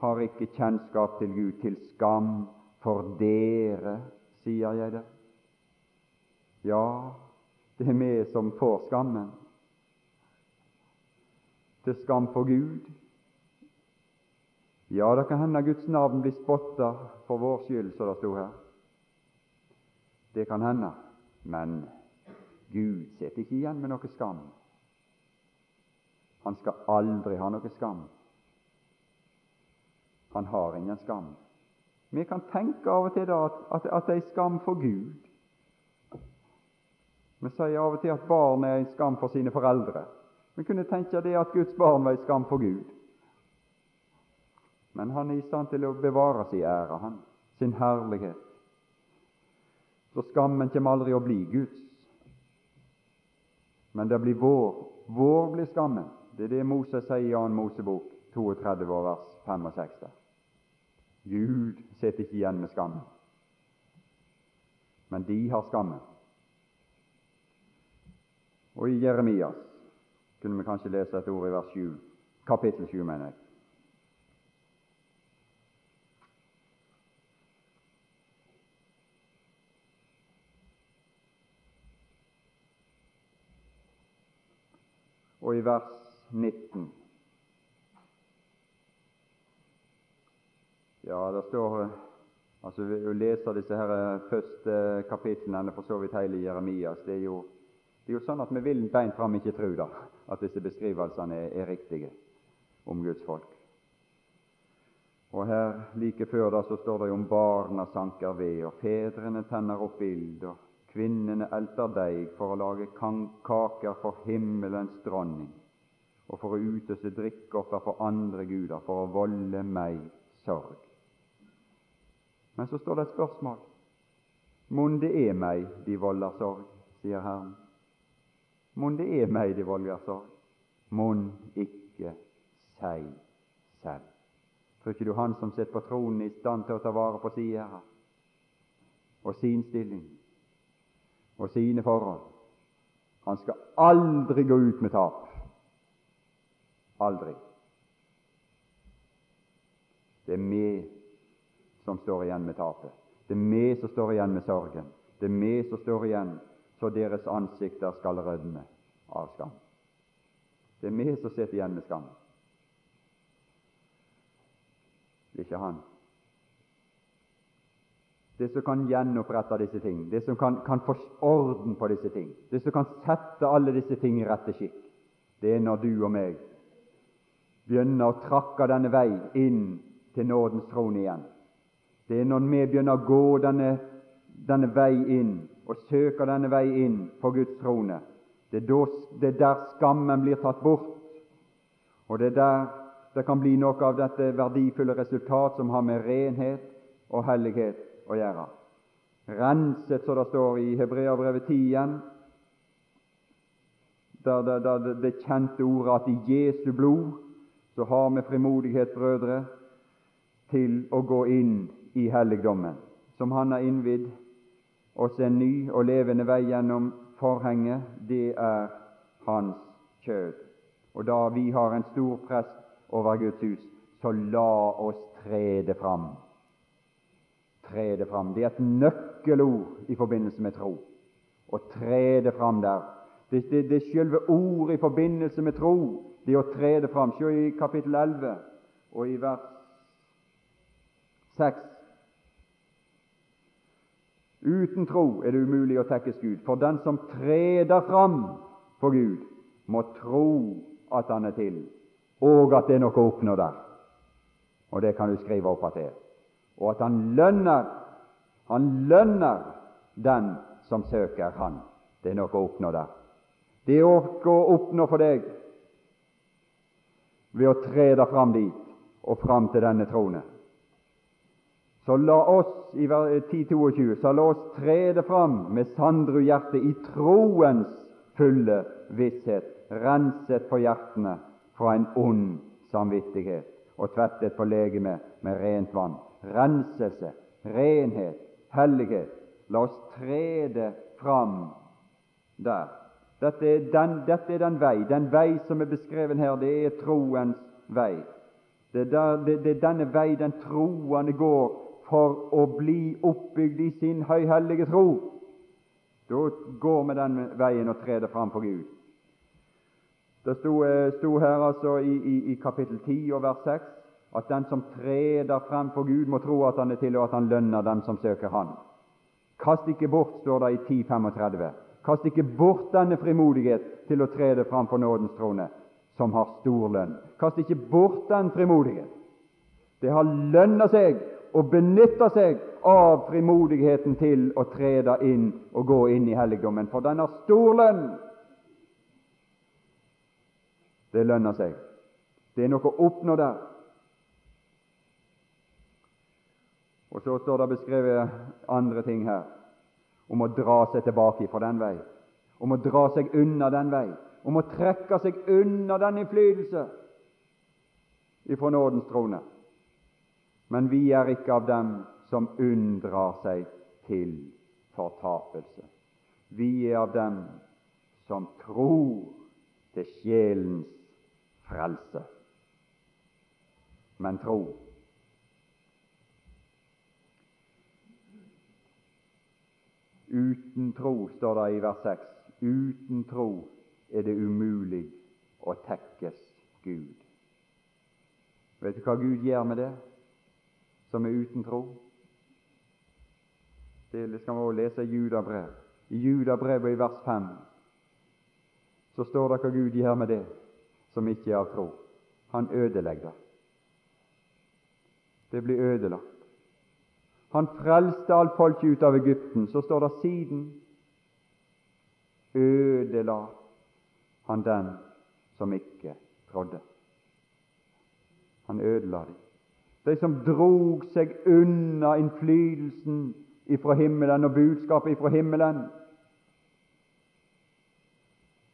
har ikke kjennskap til Gud, til skam for dere, sier jeg det. Ja, det er vi som får skammen. Til skam for Gud. Ja, det kan hende Guds navn blir spotta for vår skyld, som det sto her. Det kan hende, men Gud sitter ikke igjen med noe skam. Han skal aldri ha noe skam. Han har ingen skam. Vi kan tenke av og til da at, at, at det er skam for Gud. Vi sier av og til at barn er en skam for sine foreldre. Vi kunne tenke det at Guds barn var en skam for Gud. Men han er i stand til å bevare sin ære, han, sin herlighet. Så skammen kommer aldri å bli Guds, men det blir vår. Vår blir skammen. Det er det Moses sier i 2. Mosebok 32, vers 65. Gud sitter ikke igjen med skammen, men de har skammen. Og i Jeremias kunne vi kanskje lese et ord i vers 7, kapittel 7, mener jeg. Og i vers 19 Ja, det står altså Å lese disse her første kapitlene, for så vidt hele Jeremias, det er jo, det er jo sånn at vi vil beint fram ikke tro da, at disse beskrivelsene er, er riktige om Guds folk. Og her Like før da så står det om barna sanker ved, og fedrene tenner opp ild, og kvinnene elter deig for å lage kaker for himmelens dronning, og for å utøse drikkeoffer for andre guder, for å volde meg sorg. Men så står det et spørsmål. Mon det er meg de volder sorg, sier Herren. Mon det er meg de volder sorg? Mon ikke seg selv. Tror ikke du Han som sitter på tronen, i stand til å ta vare på sin ære og sin stilling og sine forhold? Han skal aldri gå ut med tap. Aldri. Det er vi som står igjen med tapet. Det er vi som står igjen med sorgen. Det er vi som står igjen så deres ansikter skal rødme av skam. Det er vi som sitter igjen med skam. Det er ikke han. Det som kan gjenopprette disse ting, det som kan, kan få orden på disse ting, det som kan sette alle disse ting i rette skikk, det er når du og meg begynner å trakke denne vei inn til nådens trone igjen. Det er når vi begynner å gå denne, denne vei inn og søker denne vei inn på Guds trone. Det er, da, det er der skammen blir tatt bort, og det er der det kan bli noe av dette verdifulle resultat som har med renhet og hellighet å gjøre. Renset, som det står i Hebreabrevet 10 igjen, der, der, der det kjente ordet at i Jesu blod så har vi frimodighet, brødre, til å gå inn i helligdommen, som Han har innvidd oss en ny og levende vei gjennom forhenget, det er Hans kjød. Og da vi har en stor prest over Guds hus, så la oss tre det fram. Tre det fram. Det er et nøkkelord i forbindelse med tro. Å tre det fram der. Det, det, det er selve ordet i forbindelse med tro, det å tre det fram. Se i kapittel 11 og i vers 6. Uten tro er det umulig å tekkes Gud, for den som treder fram for Gud, må tro at Han er til, og at det er noe å oppnå der. Og det kan du skrive opp at det er. Og at han lønner han lønner den som søker Han. Det er noe å oppnå der. Det er noe å oppnå for deg ved å tre deg fram dit og fram til denne trone. Så la oss i 10.22 så la oss trede fram med Sandru-hjertet i troens fulle visshet, renset for hjertene fra en ond samvittighet og tvettet på legemet med rent vann. Renselse, renhet, hellighet. La oss trede fram der. Dette er, den, dette er den vei. Den vei som er beskrevet her, det er troens vei. Det er, der, det, det er denne vei den troende går for å bli oppbygd i sin høyhellige tro. Da går vi den veien og treder fram for Gud. Det sto, eh, sto her altså i, i, i, kapittel 10 og vers 6 at den som treder frem for Gud, må tro at han er til, og at han lønner dem som søker Han. Kast ikke bort, står det i 10.35. Kast ikke bort denne frimodighet til å trede fram for nådens trone, som har stor lønn. Kast ikke bort den frimodighet. Det har lønna seg å benytte seg av frimodigheten til å trede inn og gå inn i helligdommen, for den har stor lønn. Det lønner seg. Det er noe å oppnå der. Og så står det beskrevet andre ting her om å dra seg tilbake fra den vei, om å dra seg unna den vei, om å trekke seg unna den innflytelse ifra nådens trone. Men vi er ikke av dem som unndrar seg til fortapelse. Vi er av dem som tror til sjelens frelse. Men tro Uten tro, står det i vers 6, uten tro er det umulig å tekkes Gud. Vet du hva Gud gjør med det som er uten tro? Det skal vi også lese i Judabrev. I Judabrevet i vers 5 så står det hva Gud gjør med det som ikke er av tro. Han ødelegger det. Det blir ødelagt. Han frelste alt folket ut av Egypten. Så står det siden ødela han den som ikke trodde. Han ødela dem. De som drog seg unna innflytelsen ifra himmelen og budskapet ifra himmelen,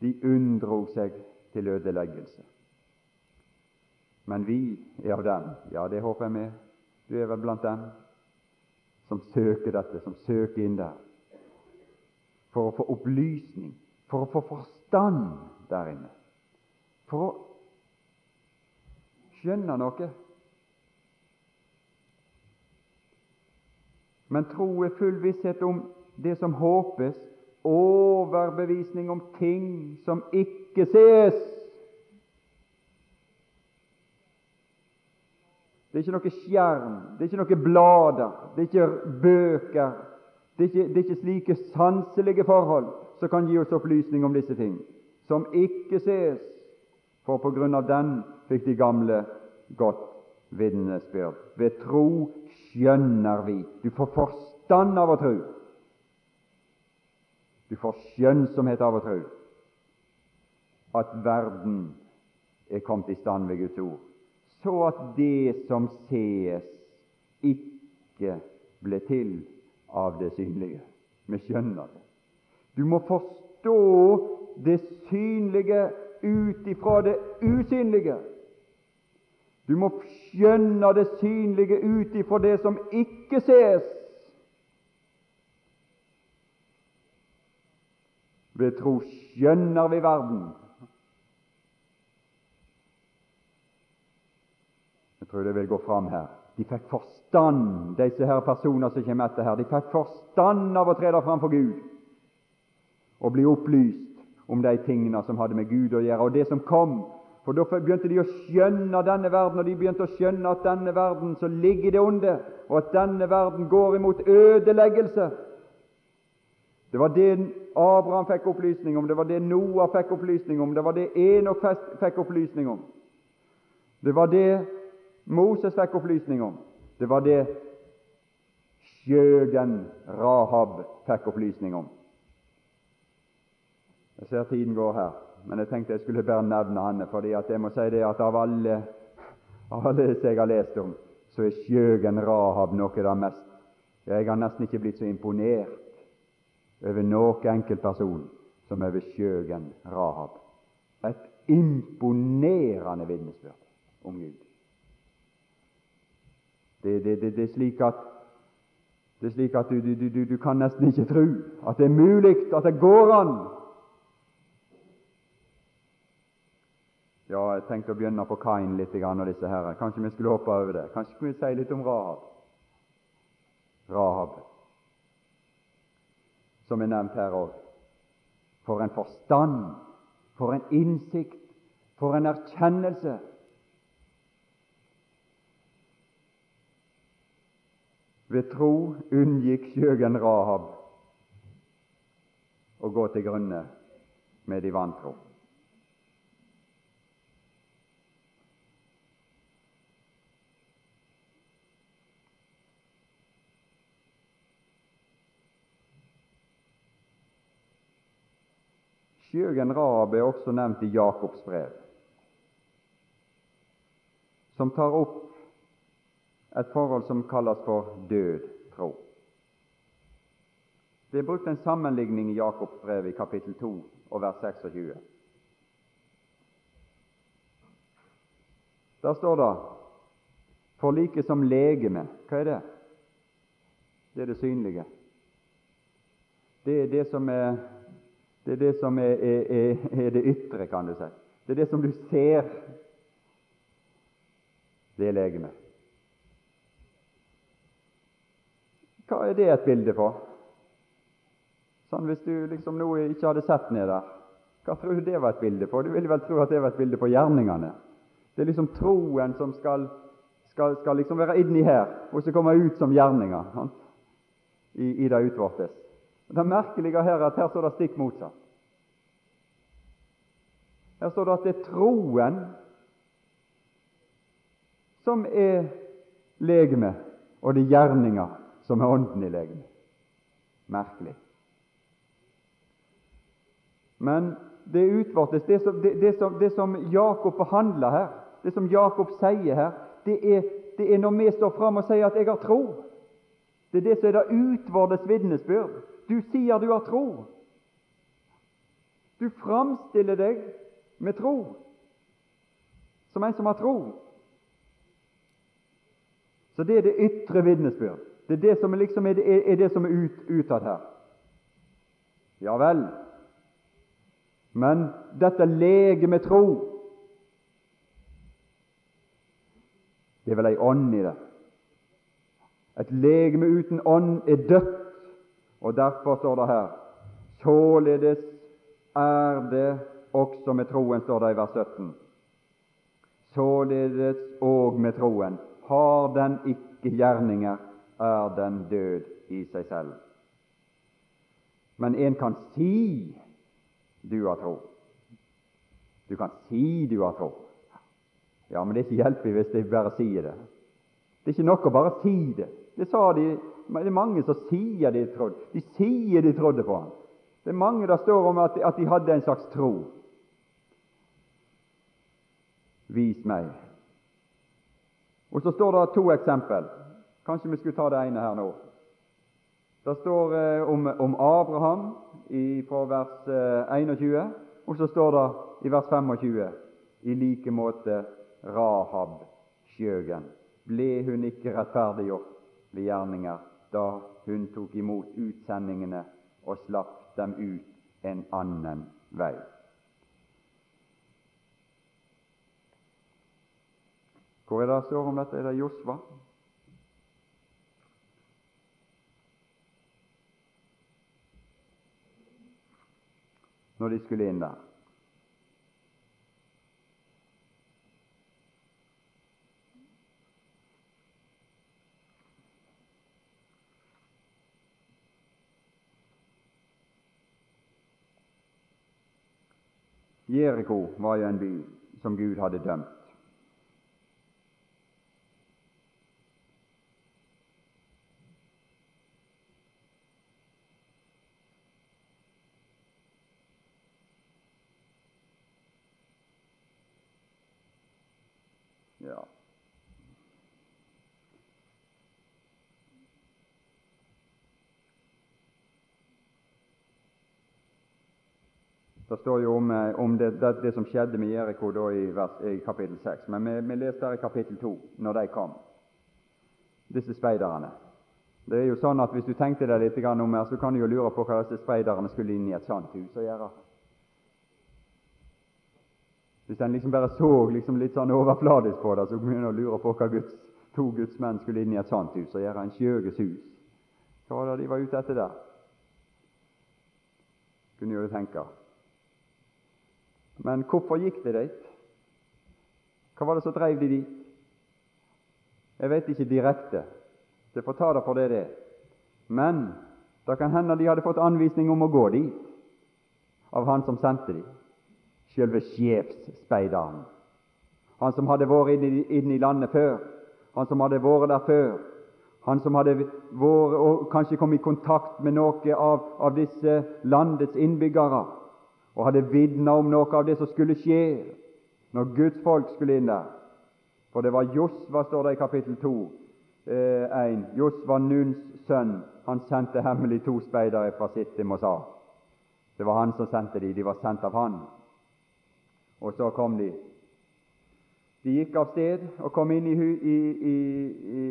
de unndro seg til ødeleggelse. Men vi er av dem. Ja, det håper jeg med. Du er vel blant dem som søker dette, som søker inn der. For å få opplysning, for å få forstand der inne. For å skjønne noe. Men tro er full visshet om det som håpes, overbevisning om ting som ikke ses. Det er ikke noe skjerm, det er ikke noe blader, det er ikke bøker. Det er ikke, det er ikke slike sanselige forhold som kan gi oss opplysning om disse ting, som ikke ses. For på grunn av den fikk de gamle godt vitnesbyrd. Ved tro skjønner vi. Du får forstand av å tro. Du får skjønnsomhet av å tro at verden er kommet i stand ved Guds ord, så at det som sees, ikke ble til av det synlige. Vi skjønner det. Du må forstå det synlige ut ifra det usynlige. Du må skjønne det synlige ut ifra det som ikke ses. Ved tro skjønner vi verden. Jeg tror det vil gå fram her. De fikk forstand, disse her personer som kommer etter her. De fikk forstand av å trede fram for Gud og bli opplyst om de tingene som hadde med Gud å gjøre, og det som kom. For da begynte de å skjønne denne verden, og de begynte å skjønne at denne verden så ligger det onde, og at denne verden går imot ødeleggelse. Det var det Abraham fikk opplysning om, det var det Noah fikk opplysning om, det var det Enok fikk opplysning om. Det var det Moses fikk opplysning om. Det var det skjøgen Rahab fikk opplysning om. Jeg ser tiden går her, men jeg tenkte jeg skulle bare nevne henne, fordi jeg må si det at av alle, av alle jeg har lest om, så er skjøgen Rahab noe av det mest Jeg har nesten ikke blitt så imponert over noen enkeltperson som over skjøgen Rahab. Et imponerende vitnesbyrd om Gud. Det, det, det, det, er slik at er slik at du, du, du, du kan nesten ikke tro at det er mulig, at det går an. Ja, jeg tenkte å begynne på Kain litt og disse her. Kanskje vi skulle hoppe over det. Kanskje skulle vi si litt om Rahab. Rahab, som er nevnt her òg. For en forstand, for en innsikt, for en erkjennelse Ved tro unngikk skjøgen Rahab å gå til grunne med de vantro. Skjøgen Rahab er også nevnt i Jakobs brev, som tar opp et forhold som kalles for død tro. Det er brukt en sammenligning i Jakobs brev i kapittel 2 og vers 26. Der står det for like som legeme. Hva er det? Det er det synlige. Det er det som er det, er det, som er, er, er det ytre, kan du si. Det er det som du ser. Det er legemet. Hva er det et bilde på? Sånn Hvis du liksom nå ikke hadde sett ned der, hva tror du det var et bilde på? Du ville vel tro at det var et bilde på gjerningene. Det er liksom troen som skal, skal, skal liksom være inni her, og så komme ut som gjerninger sant? i, i det utvortes. Det merkelige her er at her står det stikk motsatt. Her står det at det er troen som er legeme, og det er gjerninger som er ånden i legemet. Merkelig. Men det utvortes, det som, det, det, som, det som Jakob behandler her, det som Jakob sier her, det er, det er når vi står fram og sier at 'jeg har tro'. Det er det som er det utvortes vitnesbyrd. Du sier du har tro. Du framstiller deg med tro, som en som har tro. Så det er det ytre vitnesbyrd. Det er det som liksom er, det, er det som er ut, utad her. Ja vel. Men dette lege med tro Det er vel ei ånd i det. Et legeme uten ånd er dødt, og derfor står det her Således er det også med troen, står det i vers 17. Således òg med troen har den ikke gjerninger, er den død i seg selv. Men en kan si du har tro. Du kan si du har tro. Ja, men det er ikke hjelpelig hvis de bare sier det. Det er ikke nok å bare si det. Det sa de, det er mange som sier de trodde. De sier de trodde på ham. Det er mange der står om at at de hadde en slags tro. Vis meg. Og så står det to eksempel. Kanskje vi skulle ta det ene her nå. Det står eh, om, om, Abraham i, fra vers eh, 21, og så står det i vers 25 i like måte Rahab skjøgen. Ble hun ikke rettferdiggjort ved gjerninger da hun tok imot utsendingene og slapp dem ut en annen vei? Hvor er det står om dette? Er det Josva? Når de skulle inn der. Jeriko var jo en by som Gud hadde dømt. Ja. Det står jo om, eh, om det, det, det, som skjedde med Jeriko i, i, kapittel 6, men vi, vi leste her i kapittel 2, når de kom, disse speiderne. Det er jo sånn at Hvis du tenkte deg litt om her, så kan du jo lure på hva disse speiderne skulle inn i et sånt hus og gjøre. Hvis en liksom bare så liksom litt sånn overfladisk på det, så kunne en lure på hva Guds, to gudsmenn skulle inn i et sånt hus og gjøre. En skjøges hus. Hva var det de var ute etter der? Kunne jo tenke. Men hvorfor gikk de dit? Hva var det som drev de dit? Jeg vet ikke direkte. Det får ta det for det det er. Men det kan hende de hadde fått anvisning om å gå dit av han som sendte dem, selve sjefsspeideren. Han som hadde vært inne inn i landet før, han som hadde vært der før, han som hadde vært og kanskje kommet i kontakt med noen av, av disse landets innbyggere og hadde vitna om noe av det som skulle skje når Guds folk skulle inn der. For det var Josva, står det i kapittel 2, eh, 1. Josva, Nuns sønn, han sendte hemmelig to speidere fra Sittim og sa Det var han som sendte de, de var sendt av han. Og så kom de. De gikk av sted og kom inn i, i, i, i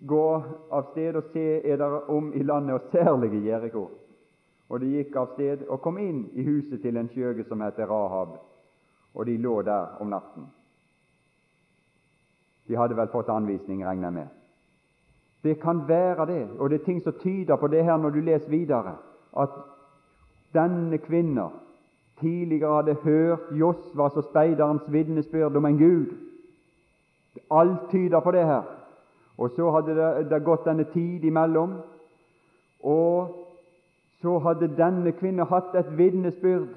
Gå av sted og se er der om i landet, og særlig i Jeriko. Og de gikk av sted og kom inn i huset til en skjøge som heter Rahab, og de lå der om natten. De hadde vel fått anvisning, regner jeg med. Det kan være det, og det er ting som tyder på det her når du leser videre, at denne kvinna tidligere hadde hørt Josvas og speiderens vitnesbyrd om en Gud. Alt tyder på det her. Og så hadde det, det gått denne tid imellom, og så hadde denne kvinne hatt et vitnesbyrd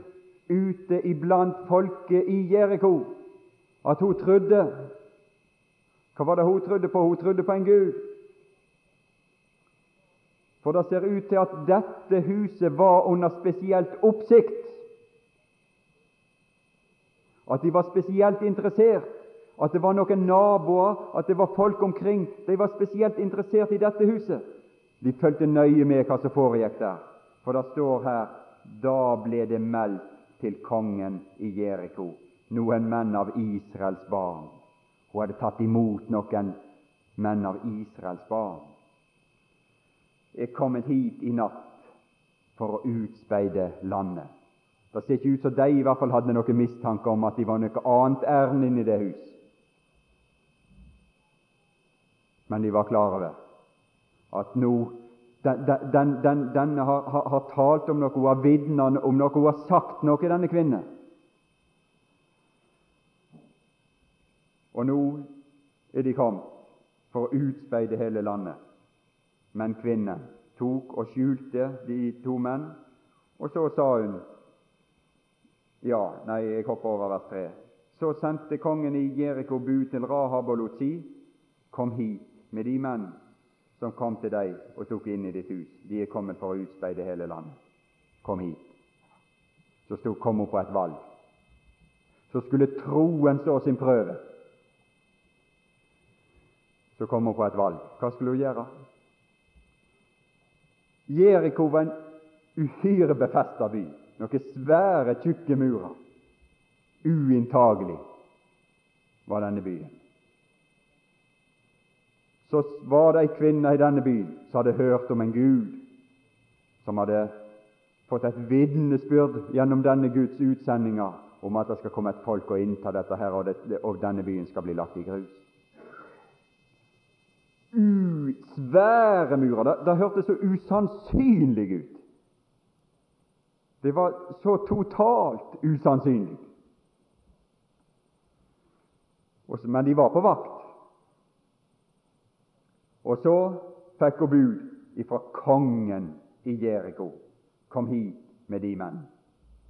ute iblant folket i Jeriko, at hun trodde. Hva var det hun trodde på? Hun trodde på en Gud. For det ser ut til at dette huset var under spesielt oppsikt. At de var spesielt interessert. At det var noen naboer, at det var folk omkring. De var spesielt interessert i dette huset. De fulgte nøye med hva som foregikk der. For det står her da ble det meldt til kongen i Jeriko, noen menn av Israels barn. Hun hadde tatt imot noen menn av Israels barn. Er kommet hit i natt for å utspeide landet. Det ser ikke ut som de i hvert fall hadde noen mistanke om at de var noe annet ærend inne i det hus. Men de var klar over at nå den, den, den, denne har, har, har, talt om noe, hun har vitnet om noe, hun har sagt noe, denne kvinnen. Og nå er de kommet for å utspeide hele landet. Men kvinnen tok og skjulte de to menn, og så sa hun Ja, nei, jeg hopper over vers 3. Så sendte kongen i Jeriko bud til Rahab og lot si, Kom hit med de menn som kom til deg og tok inn i ditt hus. De er kommet for å utspeide hele landet. Kom hit. Så sto, kom hun på et valg. Så skulle troen stå sin prøve. Så kom hun på et valg. Hva skulle hun gjøre? Jeriko var en uhyre befesta by. Noen svære, tjukke murer. Uinntagelig var denne byen så var det ei kvinne i denne byen som hadde hørt om en Gud, som hadde fått et vitnesbyrd gjennom denne Guds utsendinger om at det skal komme et folk og innta dette her, og, det, og denne byen skal bli lagt i grus. U, svære murer. Det, det hørtes så usannsynlig ut. Det var så totalt usannsynlig. Men de var på vakt. Og så fikk hun bud ifra kongen i Jeriko. Kom hit med de menn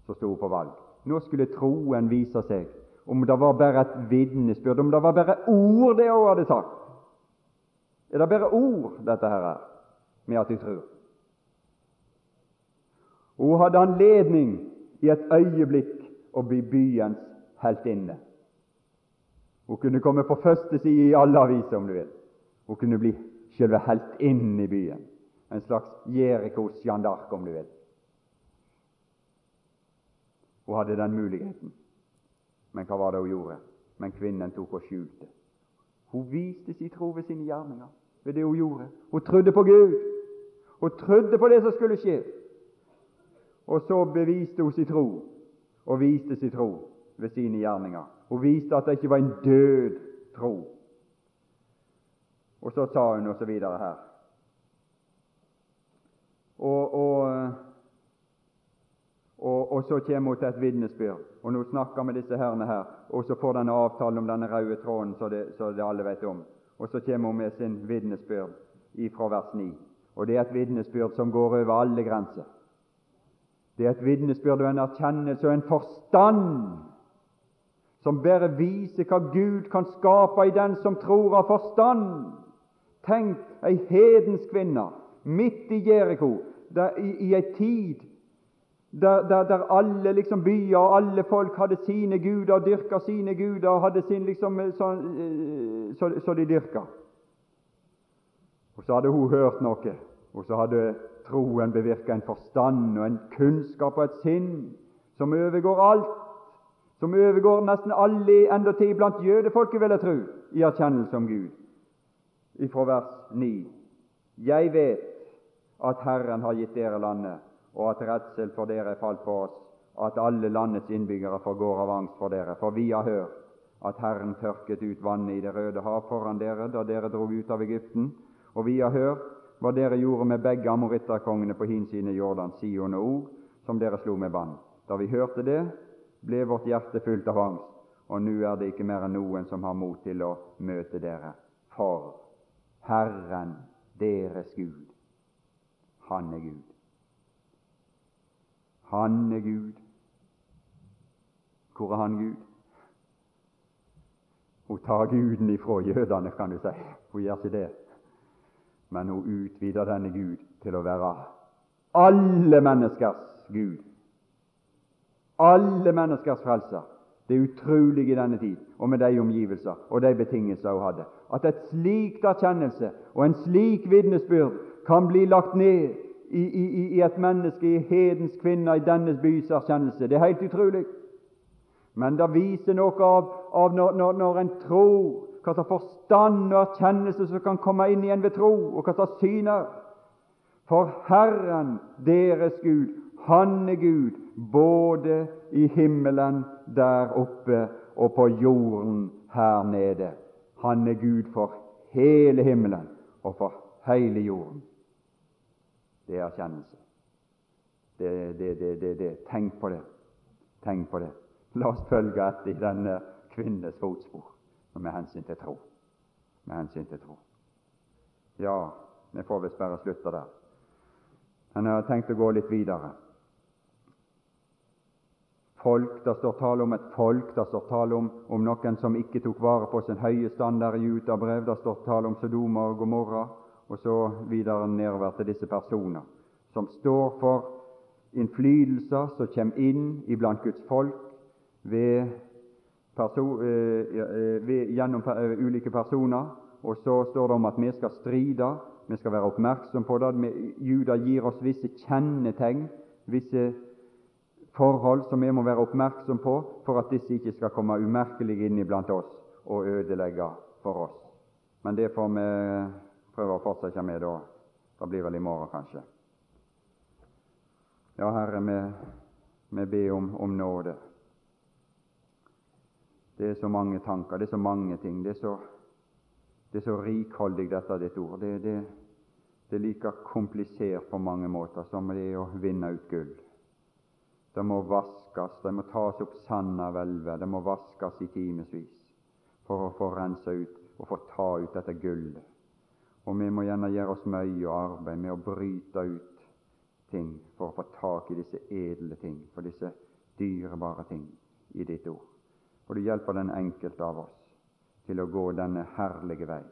som sto på valg. Nå skulle troen vise seg, om det var bare et vitnesbyrd, om det var bare ord det hun hadde sagt. Er det bare ord, dette her er, med at de tror? Hun hadde anledning i et øyeblikk å bli byens heltinne. Hun kunne komme på første side i alle aviser, om du vil. Hun kunne bli selve heltinnen i byen. En slags Jerikos Jeanne d'Arc, om du vil. Hun hadde den muligheten. Men hva var det hun gjorde? Men kvinnen tok og skjulte. Hun viste sin tro ved sine gjerninger, ved det hun gjorde. Hun trodde på Gud. Hun trodde på det som skulle skje. Og så beviste hun sin tro, og viste sin tro ved sine gjerninger. Hun viste at det ikke var en død tro. Og så sa hun og så videre her. Og, og, og, og så kommer hun til et vitnesbyrd. Og nå snakker med disse herrene her, og så får den avtalen om denne røde tråden, så det, så det alle vet om. Og så kommer hun med sin vitnesbyrd fra vers 9. Og det er et vitnesbyrd som går over alle grenser. Det er et vitnesbyrd og en erkjennelse og en forstand som bare viser hva Gud kan skape i den som tror av forstand. Tenk ei hedenskvinne, midt i Jeriko, i, i ei tid der, der, der, alle liksom byer og alle folk hadde sine guder, dyrka sine guder, og hadde sin liksom så, så, så de dyrka. Og så hadde hun hørt noe, og så hadde troen bevirka en forstand og en kunnskap og et sinn som overgår alt, som overgår nesten alle, endatil blant jødefolket, vil jeg tro, i erkjennelse om Gud. Ifra vers 9. Jeg vet at Herren har gitt dere landet, og at redsel for dere er falt på oss, at alle landets innbyggere forgår av angst for dere. For vi har hørt at Herren tørket ut vannet i Det røde hav foran dere da dere drog ut av Egypten, og vi har hørt hva dere gjorde med begge amoritterkongene på hinsiden av Jordan, Sion og Og, som dere slo med vann. Da vi hørte det, ble vårt hjerte fullt av angst, og nå er det ikke mer enn noen som har mot til å møte dere. For Herren, deres Gud, Han er Gud. Han er Gud. Hvor er han Gud? Hun tar Guden ifra jødene, kan du si. Hun gjør ikke det. Men hun utvider denne Gud til å være alle menneskers Gud. Alle menneskers frelser. Det er utrolig i denne tid, og med de omgivelser og de betingelser hun hadde, at et slikt erkjennelse og en slik vitnesbyrd kan bli lagt ned i, i, i et menneske, i hedens kvinner, i denne bys erkjennelse. Det er helt utrolig. Men det viser noe av, av når, når, når, en tror, hva slags forstand og erkjennelse som kan komme inn igjen ved tro, og hva slags syner. For Herren, deres Gud, Han er Gud, både i himmelen der oppe og på jorden her nede. Han er Gud for hele himmelen og for hele jorden det er erkjennelse. Det, det, det, det, Tenk på det. Tenk på det. La oss følge etter i denne kvinnes fotspor med hensyn til tro. Med hensyn til tro. Ja, vi får visst bare slutte der. Men jeg har tenkt å gå litt videre. Folk, Det står tale om et folk, det står tale om, om noen som ikke tok vare på sin høye standard i Jutabrev, det står tale om Sodoma og Gomorra og så videre nedover til disse personer som står for innflytelser som kommer inn iblant Guds folk ved perso eh, eh, ved, gjennom eh, ulike personer. Og så står det om at vi skal stride, vi skal være oppmerksom på det. Juda gir oss visse kjennetegn, visse forhold som vi må være oppmerksom på for at disse ikke skal komme umerkelig inn iblant oss og ødelegge for oss. Men det får vi prøve å fortsette med da. Det blir vel i morgen, kanskje. Ja, Herre, vi, vi ber om, om, nåde. Det er så mange tanker, det er så mange ting. Det er så, det er så rikholdig, dette ditt ord. Det, det, det er like komplisert på mange måter som det er å vinne ut gull. Det må vaskes, det må tas opp sand av elver, det må vaskes i timevis for å få rensa ut og få ta ut dette gullet. Og vi må gjerne gjøre oss mye arbeid med å bryte ut ting for å få tak i disse edle ting, for disse dyrebare ting i ditt ord. Og du hjelper den enkelte av oss til å gå denne herlige vei,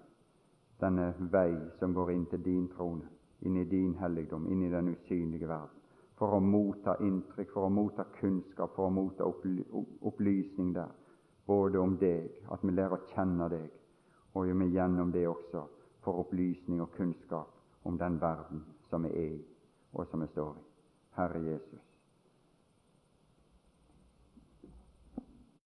denne vei som går inn til din trone, inn i din helligdom, inn i den usynlige verden, for å motta inntrykk, for å motta kunnskap, for å motta opplysning der, både om deg, at vi lærer å kjenne deg, og vi gjennom det også får opplysning og kunnskap om den verden som vi er i, og som vi står i. Herre Jesus.